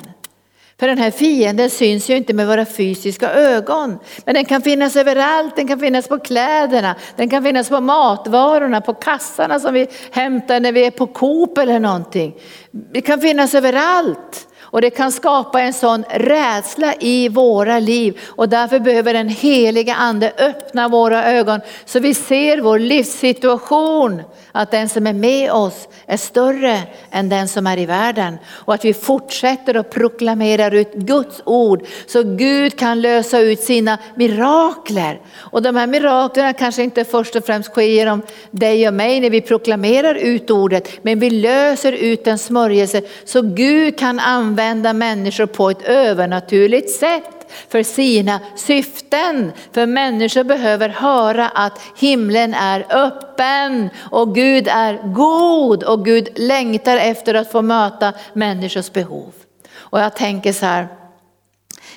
För den här fienden syns ju inte med våra fysiska ögon. Men den kan finnas överallt, den kan finnas på kläderna, den kan finnas på matvarorna, på kassarna som vi hämtar när vi är på Coop eller någonting. Det kan finnas överallt. Och det kan skapa en sån rädsla i våra liv. Och därför behöver den heliga ande öppna våra ögon så vi ser vår livssituation, att den som är med oss är större än den som är i världen. Och att vi fortsätter att proklamera ut Guds ord så Gud kan lösa ut sina mirakler. Och de här miraklerna kanske inte först och främst sker genom dig och mig när vi proklamerar ut ordet, men vi löser ut en smörjelse så Gud kan använda använda människor på ett övernaturligt sätt för sina syften. För människor behöver höra att himlen är öppen och Gud är god och Gud längtar efter att få möta människors behov. Och jag tänker så här,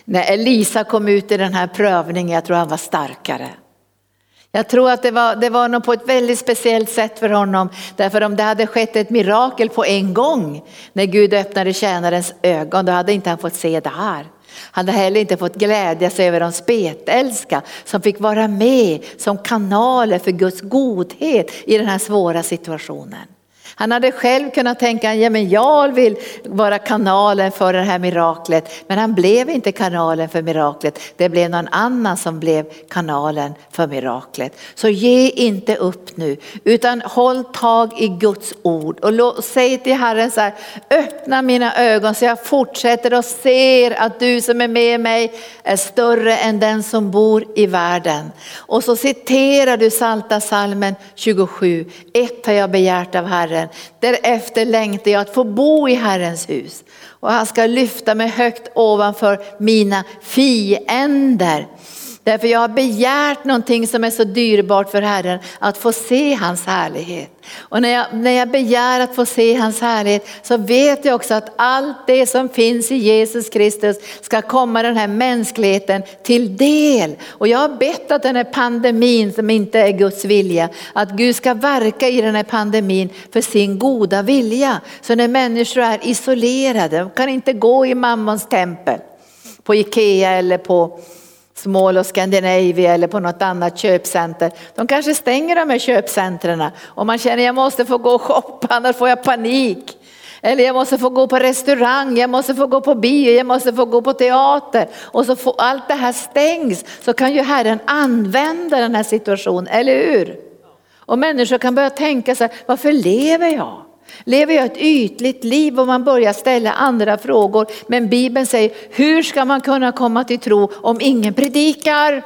när Elisa kom ut i den här prövningen, jag tror han var starkare. Jag tror att det var, det var nog på ett väldigt speciellt sätt för honom. Därför om det hade skett ett mirakel på en gång när Gud öppnade tjänarens ögon, då hade inte han fått se det här. Han hade heller inte fått glädja sig över de spetälska som fick vara med som kanaler för Guds godhet i den här svåra situationen. Han hade själv kunnat tänka, ja men jag vill vara kanalen för det här miraklet. Men han blev inte kanalen för miraklet. Det blev någon annan som blev kanalen för miraklet. Så ge inte upp nu, utan håll tag i Guds ord och säg till Herren så här, öppna mina ögon så jag fortsätter och ser att du som är med mig är större än den som bor i världen. Och så citerar du Salta salmen 27, ett har jag begärt av Herren, därefter längtar jag att få bo i Herrens hus. Och han ska lyfta mig högt ovanför mina fiender. Därför jag har begärt någonting som är så dyrbart för Herren, att få se hans härlighet. Och när jag, när jag begär att få se hans härlighet så vet jag också att allt det som finns i Jesus Kristus ska komma den här mänskligheten till del. Och jag har bett att den här pandemin som inte är Guds vilja, att Gud ska verka i den här pandemin för sin goda vilja. Så när människor är isolerade, de kan inte gå i mammons tempel, på Ikea eller på Small och Scandinavia eller på något annat köpcenter. De kanske stänger de här köpcentren och man känner jag måste få gå och shoppa annars får jag panik. Eller jag måste få gå på restaurang, jag måste få gå på bio, jag måste få gå på teater. Och så får allt det här stängs så kan ju Herren använda den här situationen, eller hur? Och människor kan börja tänka så här, varför lever jag? Lever jag ett ytligt liv och man börjar ställa andra frågor. Men Bibeln säger, hur ska man kunna komma till tro om ingen predikar?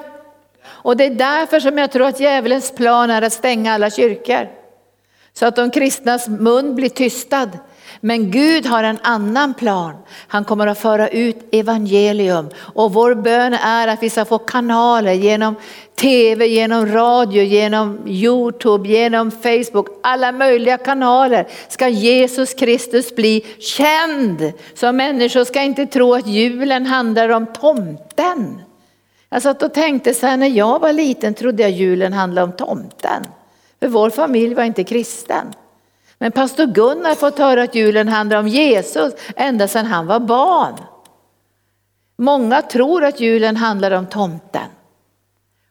Och det är därför som jag tror att djävulens plan är att stänga alla kyrkor. Så att de kristnas mun blir tystad. Men Gud har en annan plan. Han kommer att föra ut evangelium och vår bön är att vi ska få kanaler genom tv, genom radio, genom Youtube, genom Facebook, alla möjliga kanaler ska Jesus Kristus bli känd. Så människor ska inte tro att julen handlar om tomten. Jag satt och tänkte så här, när jag var liten trodde jag julen handlade om tomten. För vår familj var inte kristen. Men pastor Gunnar har fått höra att julen handlar om Jesus ända sedan han var barn. Många tror att julen handlar om tomten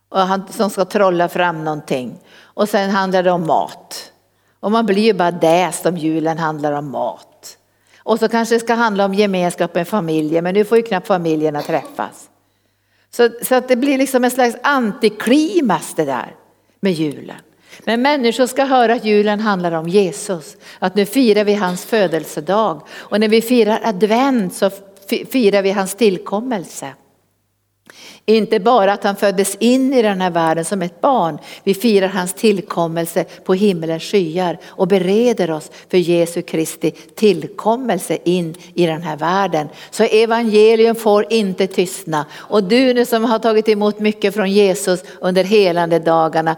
och han, som ska trolla fram någonting. Och sen handlar det om mat. Och man blir ju bara däst om julen handlar om mat. Och så kanske det ska handla om gemenskap med familjen, men nu får ju knappt familjerna träffas. Så, så att det blir liksom en slags antiklimax det där med julen. Men människor ska höra att julen handlar om Jesus, att nu firar vi hans födelsedag. Och när vi firar advent så firar vi hans tillkommelse. Inte bara att han föddes in i den här världen som ett barn. Vi firar hans tillkommelse på himmelens skyar och bereder oss för Jesu Kristi tillkommelse in i den här världen. Så evangelium får inte tystna. Och du nu som har tagit emot mycket från Jesus under helande dagarna,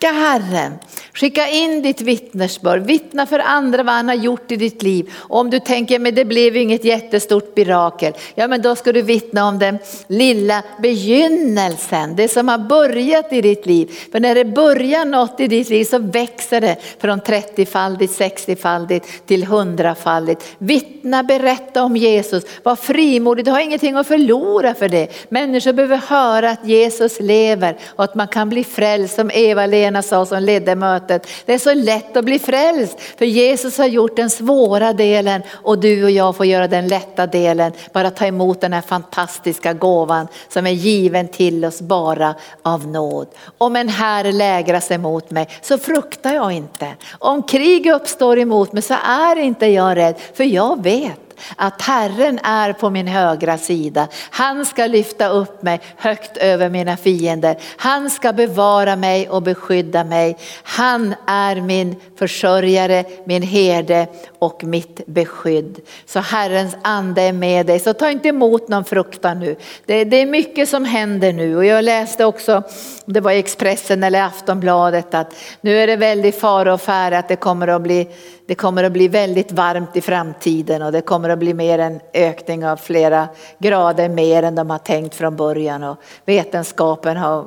Tacka Herren, skicka in ditt vittnesbörd, vittna för andra vad han har gjort i ditt liv. Och om du tänker, men det blev inget jättestort mirakel, ja men då ska du vittna om den lilla begynnelsen, det som har börjat i ditt liv. För när det börjar något i ditt liv så växer det från 30-faldigt, 60-faldigt till 100-faldigt. Vittna, berätta om Jesus, var frimodig, du har ingenting att förlora för det. Människor behöver höra att Jesus lever och att man kan bli frälst som Eva-Lena sa som ledde mötet. Det är så lätt att bli frälst för Jesus har gjort den svåra delen och du och jag får göra den lätta delen. Bara ta emot den här fantastiska gåvan som är given till oss bara av nåd. Om en här lägrar sig mot mig så fruktar jag inte. Om krig uppstår emot mig så är inte jag rädd för jag vet att Herren är på min högra sida. Han ska lyfta upp mig högt över mina fiender. Han ska bevara mig och beskydda mig. Han är min försörjare, min herde och mitt beskydd. Så Herrens ande är med dig. Så ta inte emot någon fruktan nu. Det, det är mycket som händer nu och jag läste också, det var i Expressen eller Aftonbladet att nu är det väldigt fara och färre att det kommer att bli det kommer att bli väldigt varmt i framtiden och det kommer att bli mer en ökning av flera grader mer än de har tänkt från början. Och vetenskapen har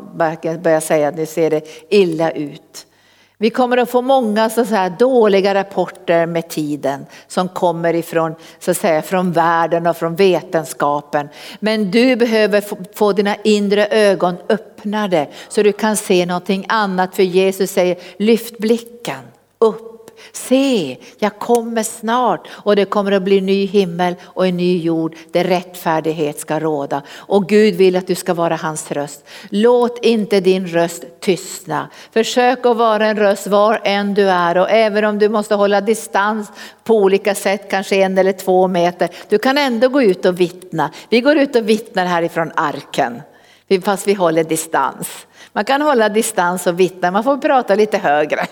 börjat säga att nu ser det illa ut. Vi kommer att få många så att säga, dåliga rapporter med tiden som kommer ifrån så att säga, från världen och från vetenskapen. Men du behöver få dina inre ögon öppnade så du kan se någonting annat. För Jesus säger lyft blicken upp Se, jag kommer snart och det kommer att bli ny himmel och en ny jord där rättfärdighet ska råda. Och Gud vill att du ska vara hans röst. Låt inte din röst tystna. Försök att vara en röst var än du är och även om du måste hålla distans på olika sätt, kanske en eller två meter. Du kan ändå gå ut och vittna. Vi går ut och vittnar härifrån arken fast vi håller distans. Man kan hålla distans och vittna, man får prata lite högre.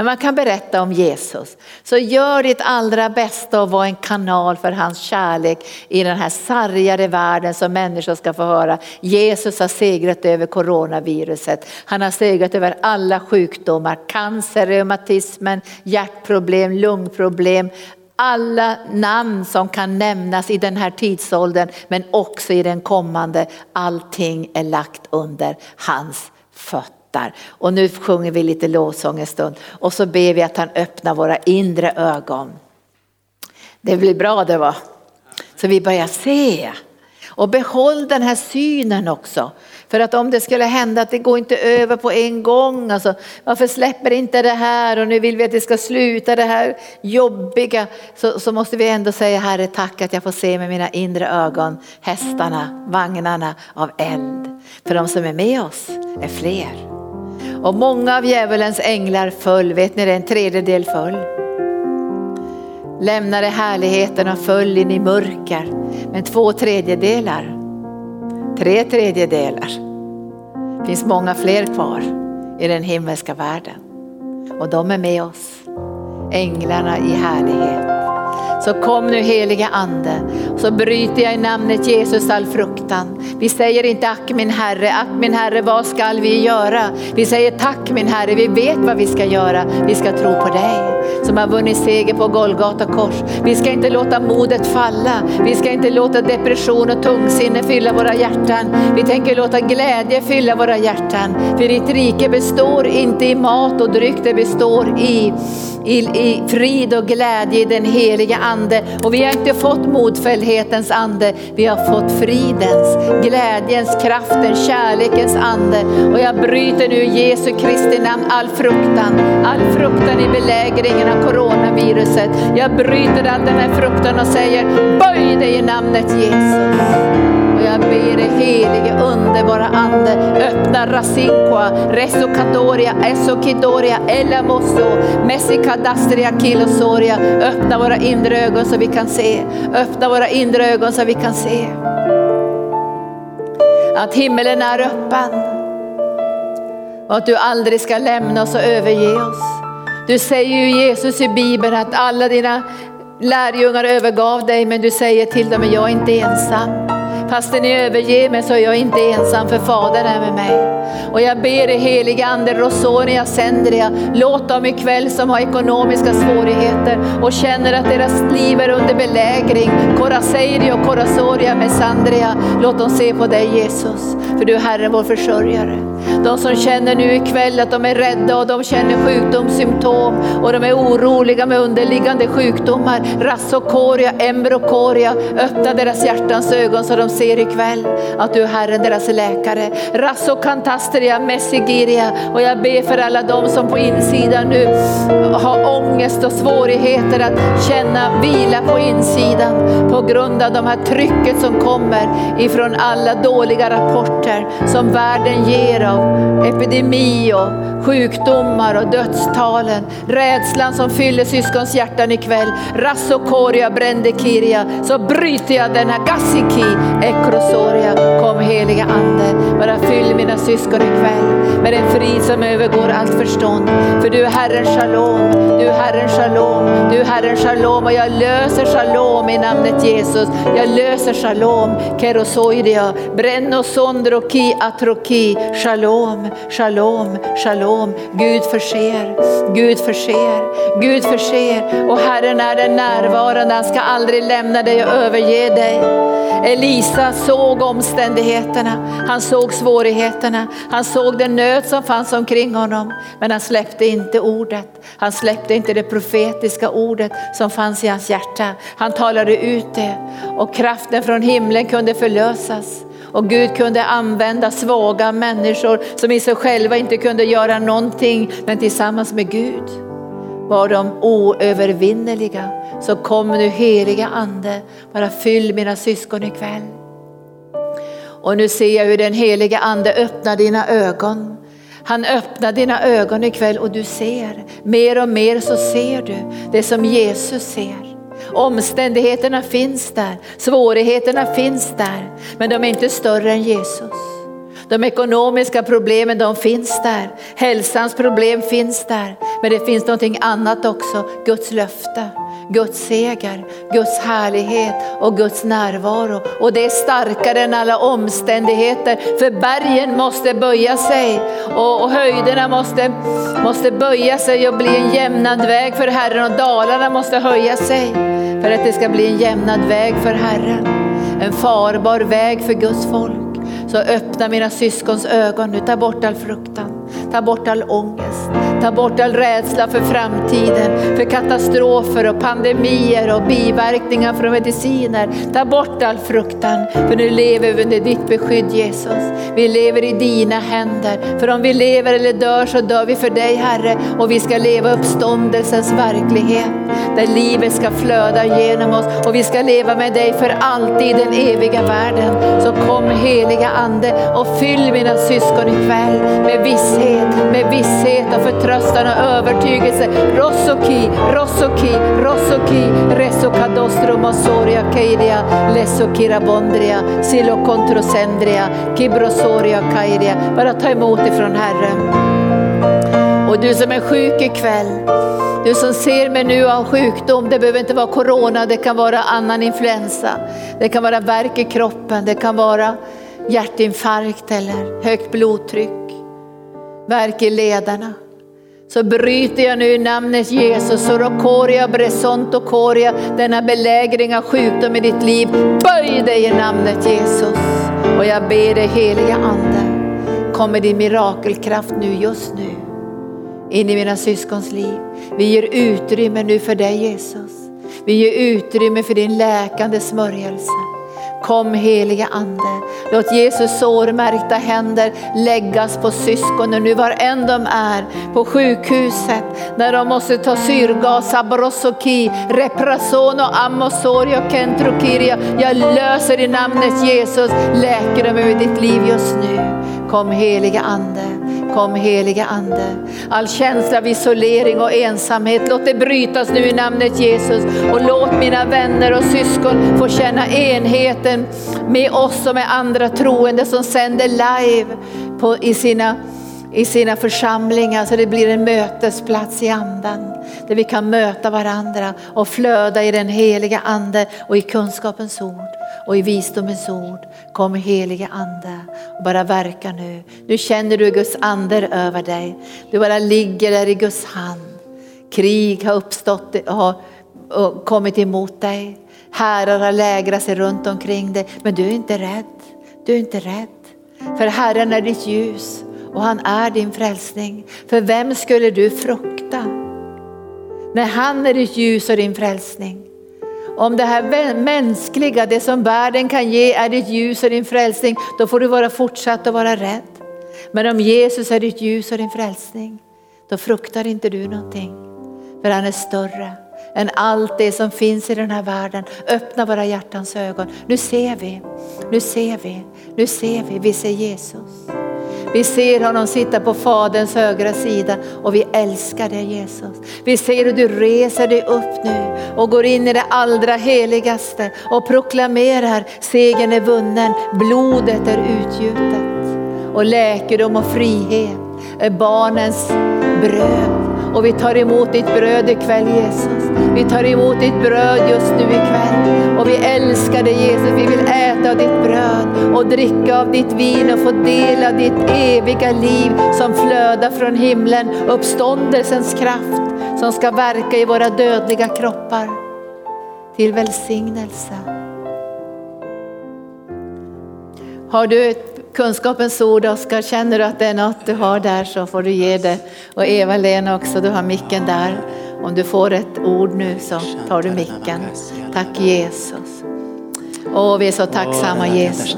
Men man kan berätta om Jesus. Så gör ditt allra bästa och var en kanal för hans kärlek i den här sargade världen som människor ska få höra. Jesus har segrat över coronaviruset. Han har segrat över alla sjukdomar, cancer, reumatismen, hjärtproblem, lungproblem, alla namn som kan nämnas i den här tidsåldern men också i den kommande. Allting är lagt under hans fötter. Och nu sjunger vi lite lovsång en stund och så ber vi att han öppnar våra inre ögon. Det blir bra det va? Så vi börjar se. Och behåll den här synen också. För att om det skulle hända att det går inte över på en gång, alltså, varför släpper inte det här och nu vill vi att det ska sluta det här jobbiga, så, så måste vi ändå säga Herre tack att jag får se med mina inre ögon hästarna, vagnarna av eld. För de som är med oss är fler. Och många av djävulens änglar föll, vet ni det, en tredjedel föll. Lämnade härligheten och föll in i mörker. Men två tredjedelar tre tredjedelar. Det finns många fler kvar i den himmelska världen. Och de är med oss, änglarna i härlighet. Så kom nu heliga ande, så bryter jag i namnet Jesus all fruktan. Vi säger inte ack min Herre, ack min Herre vad skall vi göra? Vi säger tack min Herre, vi vet vad vi ska göra. Vi ska tro på dig som har vunnit seger på Golgata kors. Vi ska inte låta modet falla, vi ska inte låta depression och tungsinne fylla våra hjärtan. Vi tänker låta glädje fylla våra hjärtan. För ditt rike består inte i mat och dryck, det består i i, i frid och glädje i den heliga ande. Och vi har inte fått modfälldhetens ande, vi har fått fridens, glädjens, kraftens, kärlekens ande. Och jag bryter nu i Jesu Kristi namn all fruktan, all fruktan i belägringen av coronaviruset. Jag bryter all den här fruktan och säger böj dig i namnet Jesus. Och jag ber dig helige underbara ande, öppna Rasinkoa, Resokadoria, Esokidoria, Elamoso, Messikadastria, Kilosoria. Öppna våra inre ögon så vi kan se. Öppna våra inre ögon så vi kan se. Att himmelen är öppen. Och att du aldrig ska lämna oss och överge oss. Du säger ju Jesus i Bibeln att alla dina lärjungar övergav dig men du säger till dem att jag är inte ensam. Fastän ni överger mig så är jag inte ensam för Fadern är med mig. Och jag ber dig heliga Ande, Rosonia, Sendria, låt dem ikväll som har ekonomiska svårigheter och känner att deras liv är under belägring, Koraseirio, Korasoria, Messandria, låt dem se på dig Jesus, för du är Herren vår försörjare. De som känner nu ikväll att de är rädda och de känner sjukdomssymptom och de är oroliga med underliggande sjukdomar. Rassokoria, embrokoria, öppna deras hjärtans ögon så de ser ikväll att du är Herren, deras läkare. Rassokantasteria, messigiria och jag ber för alla de som på insidan nu har ångest och svårigheter att känna vila på insidan på grund av de här trycket som kommer ifrån alla dåliga rapporter som världen ger av epidemi och sjukdomar och dödstalen. Rädslan som fyller syskons hjärtan ikväll. Rassokoria brendekiria. Så bryter jag denna gassiki ekrosoria. Kom heliga ande, bara fyll mina syskon ikväll med en frid som övergår allt förstånd. För du är Herren shalom, du är Herren shalom, du är Herren shalom och jag löser shalom i namnet Jesus. Jag löser shalom, kerosoidia, brenno sondro atroki, shalom, shalom, shalom. Gud förser, Gud förser, Gud förser och Herren är den närvarande, han ska aldrig lämna dig och överge dig. Elisa såg omständigheterna, han såg svårigheterna, han såg den nöd som fanns omkring honom. Men han släppte inte ordet, han släppte inte det profetiska ordet som fanns i hans hjärta. Han talade ut det och kraften från himlen kunde förlösas. Och Gud kunde använda svaga människor som i sig själva inte kunde göra någonting, men tillsammans med Gud var de oövervinneliga. Så kom nu heliga ande, bara fyll mina syskon ikväll. Och nu ser jag hur den helige ande öppnar dina ögon. Han öppnar dina ögon ikväll och du ser. Mer och mer så ser du det som Jesus ser. Omständigheterna finns där, svårigheterna finns där, men de är inte större än Jesus. De ekonomiska problemen de finns där, hälsans problem finns där, men det finns någonting annat också, Guds löfte. Guds seger, Guds härlighet och Guds närvaro. Och det är starkare än alla omständigheter. För bergen måste böja sig och, och höjderna måste, måste böja sig och bli en jämnad väg för Herren och dalarna måste höja sig för att det ska bli en jämnad väg för Herren. En farbar väg för Guds folk. Så öppna mina syskons ögon nu, ta bort all fruktan. Ta bort all ångest, ta bort all rädsla för framtiden, för katastrofer och pandemier och biverkningar från mediciner. Ta bort all fruktan, för nu lever vi under ditt beskydd Jesus. Vi lever i dina händer, för om vi lever eller dör så dör vi för dig Herre och vi ska leva uppståndelsens verklighet där livet ska flöda genom oss och vi ska leva med dig för alltid i den eviga världen. Så kom heliga Ande och fyll mina syskon ikväll med visshet med visshet och förtröstan och övertygelse. Rosoki, rosoki, rosoki, Resokadostro Mosoria Keiria, lesokira Bondria, Silokontrosendria, Kibrosoria Kairia. Bara ta emot ifrån Herren. Och du som är sjuk ikväll, du som ser mig nu av sjukdom, det behöver inte vara corona, det kan vara annan influensa. Det kan vara värk i kroppen, det kan vara hjärtinfarkt eller högt blodtryck Värk i lederna. Så bryter jag nu i namnet Jesus, Sorokoria, Bresonto Koria, denna belägring av sjukdom i ditt liv. Böj dig i namnet Jesus. Och jag ber dig heliga Ande, kom med din mirakelkraft nu, just nu, in i mina syskons liv. Vi ger utrymme nu för dig Jesus. Vi ger utrymme för din läkande smörjelse. Kom heliga Ande, låt Jesus sårmärkta händer läggas på syskonen nu var än de är på sjukhuset när de måste ta syrgas, abrosoki, reprason och amosorio kentrokiria. Jag löser i namnet Jesus, läker dem över ditt liv just nu. Kom heliga Ande. Kom heliga Ande. All känsla av isolering och ensamhet, låt det brytas nu i namnet Jesus. Och låt mina vänner och syskon få känna enheten med oss och med andra troende som sänder live på, i, sina, i sina församlingar så det blir en mötesplats i andan. Där vi kan möta varandra och flöda i den heliga Ande och i kunskapens ord och i visdomens ord. Kom helige Ande och bara verka nu. Nu känner du Guds ande över dig. Du bara ligger där i Guds hand. Krig har uppstått och kommit emot dig. Herrar har lägrat sig runt omkring dig. Men du är inte rädd. Du är inte rädd. För Herren är ditt ljus och han är din frälsning. För vem skulle du frukta? När han är ditt ljus och din frälsning. Om det här mänskliga, det som världen kan ge är ditt ljus och din frälsning, då får du vara fortsatt att vara rädd. Men om Jesus är ditt ljus och din frälsning, då fruktar inte du någonting. För han är större än allt det som finns i den här världen. Öppna våra hjärtans ögon. Nu ser vi, nu ser vi, nu ser vi, vi ser Jesus. Vi ser honom sitta på Faderns högra sida och vi älskar dig Jesus. Vi ser hur du reser dig upp nu och går in i det allra heligaste och proklamerar segern är vunnen, blodet är utgjutet och läkedom och frihet är barnens bröd. Och vi tar emot ditt bröd ikväll Jesus. Vi tar emot ditt bröd just nu ikväll. Och vi älskar dig Jesus. Vi vill äta av ditt bröd och dricka av ditt vin och få del av ditt eviga liv som flödar från himlen. Uppståndelsens kraft som ska verka i våra dödliga kroppar till välsignelse. Har du ett kunskapens ord Oskar, känner du att det är något du har där så får du ge det. Och Eva-Lena också, du har micken där. Om du får ett ord nu så tar du micken. Tack Jesus. Åh, vi är så tacksamma Jesus.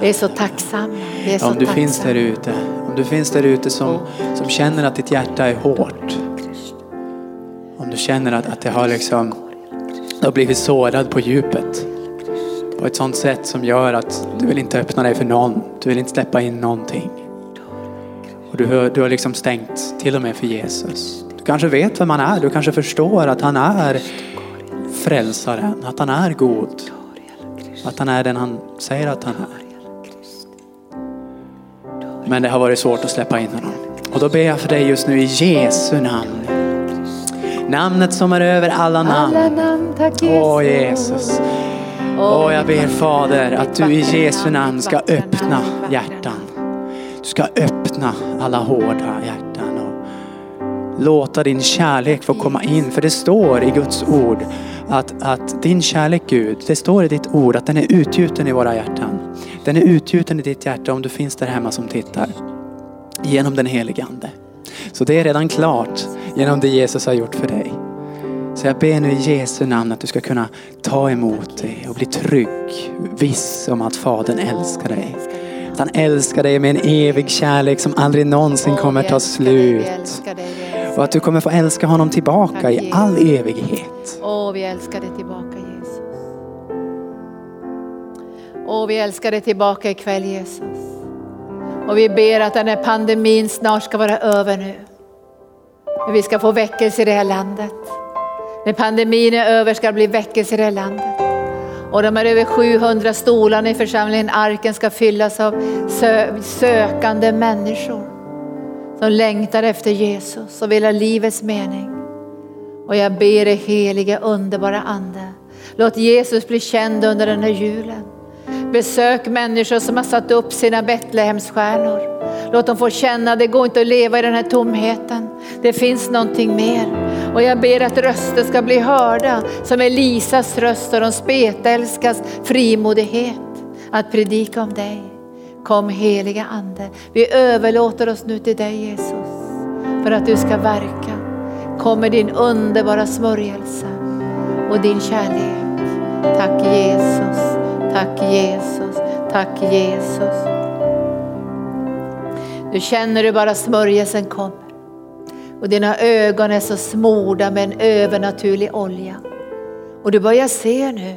Vi är så tacksamma. Är så om du tacksamma. finns där ute, om du finns där ute som, som känner att ditt hjärta är hårt. Om du känner att, att det har liksom, du har blivit sårad på djupet. På ett sånt sätt som gör att du vill inte öppna dig för någon. Du vill inte släppa in någonting. Och du, har- du har liksom stängt till och med för Jesus. Du kanske vet vem han är. Du kanske förstår att han är frälsaren. Att han är god. Att han är den han säger att han är. Men det har varit svårt att släppa in honom. Och då ber jag för dig just nu i Jesu namn. Namnet som är över alla namn. Åh Jesus. Och jag ber Fader att du i Jesu namn ska öppna hjärtan. Du ska öppna alla hårda hjärtan och låta din kärlek få komma in. För det står i Guds ord att, att din kärlek Gud, det står i ditt ord att den är utgjuten i våra hjärtan. Den är utgjuten i ditt hjärta om du finns där hemma som tittar. Genom den helige Ande. Så det är redan klart genom det Jesus har gjort för dig. Så jag ber nu i Jesu namn att du ska kunna ta emot det och bli trygg, viss om att Fadern älskar dig. Att han älskar dig med en evig kärlek som aldrig någonsin kommer ta slut. Och att du kommer få älska honom tillbaka i all evighet. Åh, vi älskar dig tillbaka Jesus. Åh, vi älskar dig tillbaka ikväll Jesus. Och vi ber att den här pandemin snart ska vara över nu. Vi ska få väckelse i det här landet. När pandemin är över ska det bli väckelser i det här landet. Och de här över 700 stolarna i församlingen Arken ska fyllas av sö- sökande människor som längtar efter Jesus och vill ha livets mening. Och jag ber dig heliga underbara ande. Låt Jesus bli känd under den här julen. Besök människor som har satt upp sina Betlehemsstjärnor. Låt dem få känna att det går inte att leva i den här tomheten. Det finns någonting mer. Och jag ber att röster ska bli hörda som Elisas röst och de spetälskas frimodighet att predika om dig. Kom heliga ande. Vi överlåter oss nu till dig Jesus för att du ska verka. Kom med din underbara smörjelse och din kärlek. Tack Jesus, tack Jesus, tack Jesus. Nu känner du bara smörjelsen komma. Och dina ögon är så smorda med en övernaturlig olja. Och du börjar se nu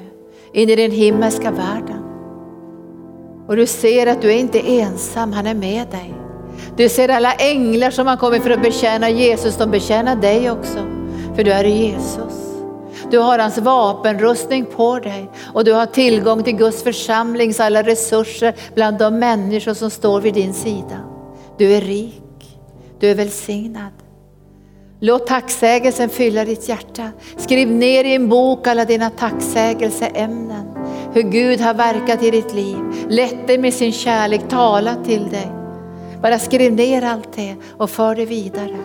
in i den himmelska världen. Och du ser att du är inte ensam, han är med dig. Du ser alla änglar som har kommit för att betjäna Jesus, de betjänar dig också. För du är Jesus. Du har hans vapenrustning på dig och du har tillgång till Guds församlings alla resurser bland de människor som står vid din sida. Du är rik, du är välsignad. Låt tacksägelsen fylla ditt hjärta. Skriv ner i en bok alla dina tacksägelseämnen. Hur Gud har verkat i ditt liv, lett dig med sin kärlek, talat till dig. Bara skriv ner allt det och för det vidare.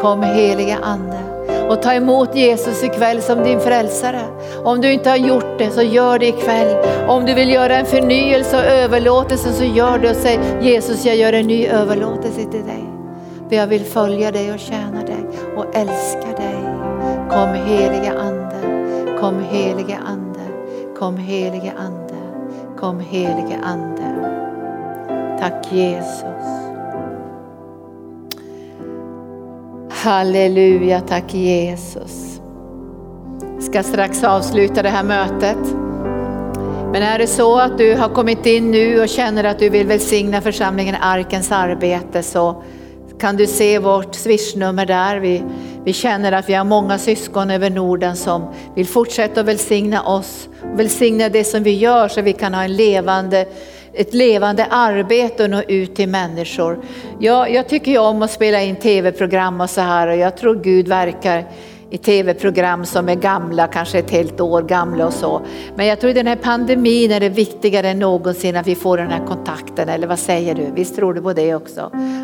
Kom heliga Ande och ta emot Jesus ikväll som din frälsare. Om du inte har gjort det så gör det ikväll. Om du vill göra en förnyelse och överlåtelse så gör det och säg Jesus jag gör en ny överlåtelse till dig. För jag vill följa dig och tjäna dig och älska dig. Kom heliga Ande, kom heliga Ande, kom heliga Ande, kom heliga Ande. Tack Jesus. Halleluja, tack Jesus. Jag ska strax avsluta det här mötet. Men är det så att du har kommit in nu och känner att du vill välsigna församlingen Arkens arbete så kan du se vårt swishnummer där. Vi, vi känner att vi har många syskon över Norden som vill fortsätta att välsigna oss, välsigna det som vi gör så vi kan ha en levande, ett levande arbete och nå ut till människor. Jag, jag tycker ju om att spela in tv-program och så här och jag tror Gud verkar i tv-program som är gamla, kanske ett helt år gamla och så. Men jag tror i den här pandemin är det viktigare än någonsin att vi får den här kontakten, eller vad säger du? Visst tror du på det också?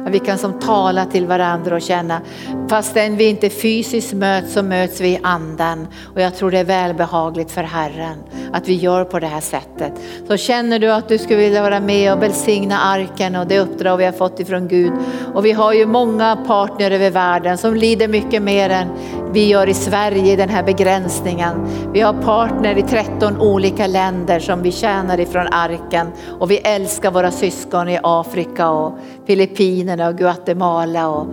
Att vi kan som tala till varandra och känna, fastän vi inte fysiskt möts så möts vi i anden. Och jag tror det är välbehagligt för Herren att vi gör på det här sättet. Så känner du att du skulle vilja vara med och välsigna arken och det uppdrag vi har fått ifrån Gud. Och vi har ju många partner över världen som lider mycket mer än vi gör gör i Sverige i den här begränsningen. Vi har partner i 13 olika länder som vi tjänar ifrån arken och vi älskar våra syskon i Afrika och Filippinerna och Guatemala och,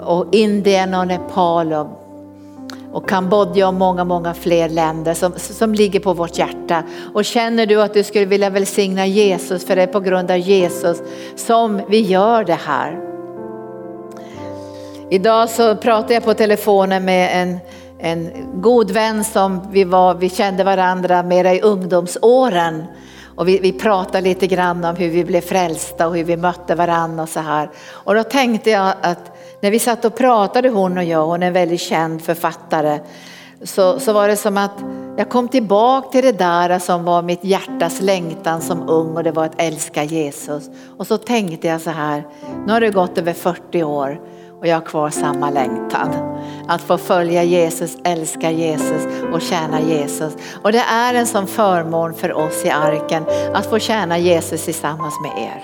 och Indien och Nepal och och Kambodja och många, många fler länder som, som ligger på vårt hjärta. Och känner du att du skulle vilja välsigna Jesus, för det är på grund av Jesus som vi gör det här. Idag så pratade jag på telefonen med en, en god vän som vi, var, vi kände varandra mera i ungdomsåren. Och vi, vi pratade lite grann om hur vi blev frälsta och hur vi mötte varandra och så här. Och då tänkte jag att när vi satt och pratade hon och jag, hon är en väldigt känd författare, så, så var det som att jag kom tillbaka till det där som var mitt hjärtas längtan som ung och det var att älska Jesus. Och så tänkte jag så här, nu har det gått över 40 år och jag har kvar samma längtan. Att få följa Jesus, älska Jesus och tjäna Jesus. Och det är en sån förmån för oss i arken att få tjäna Jesus tillsammans med er.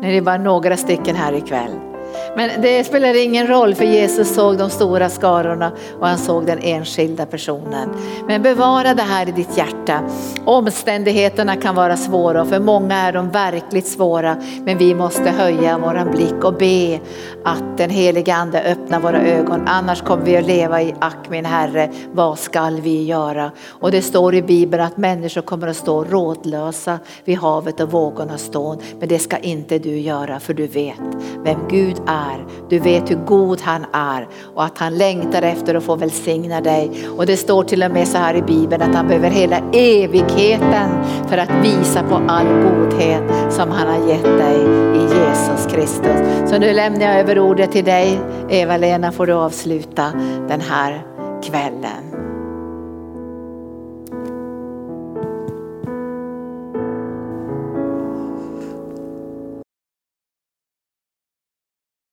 Nu är det bara några stycken här ikväll. Men det spelar ingen roll för Jesus såg de stora skarorna och han såg den enskilda personen. Men bevara det här i ditt hjärta. Omständigheterna kan vara svåra och för många är de verkligt svåra. Men vi måste höja våran blick och be att den helige ande öppnar våra ögon. Annars kommer vi att leva i ack min Herre, vad skall vi göra? Och det står i Bibeln att människor kommer att stå rådlösa vid havet och vågornas stå. Men det ska inte du göra för du vet vem Gud är. Du vet hur god han är och att han längtar efter att få välsigna dig. Och det står till och med så här i Bibeln att han behöver hela evigheten för att visa på all godhet som han har gett dig i Jesus Kristus. Så nu lämnar jag över ordet till dig. Eva-Lena får du avsluta den här kvällen.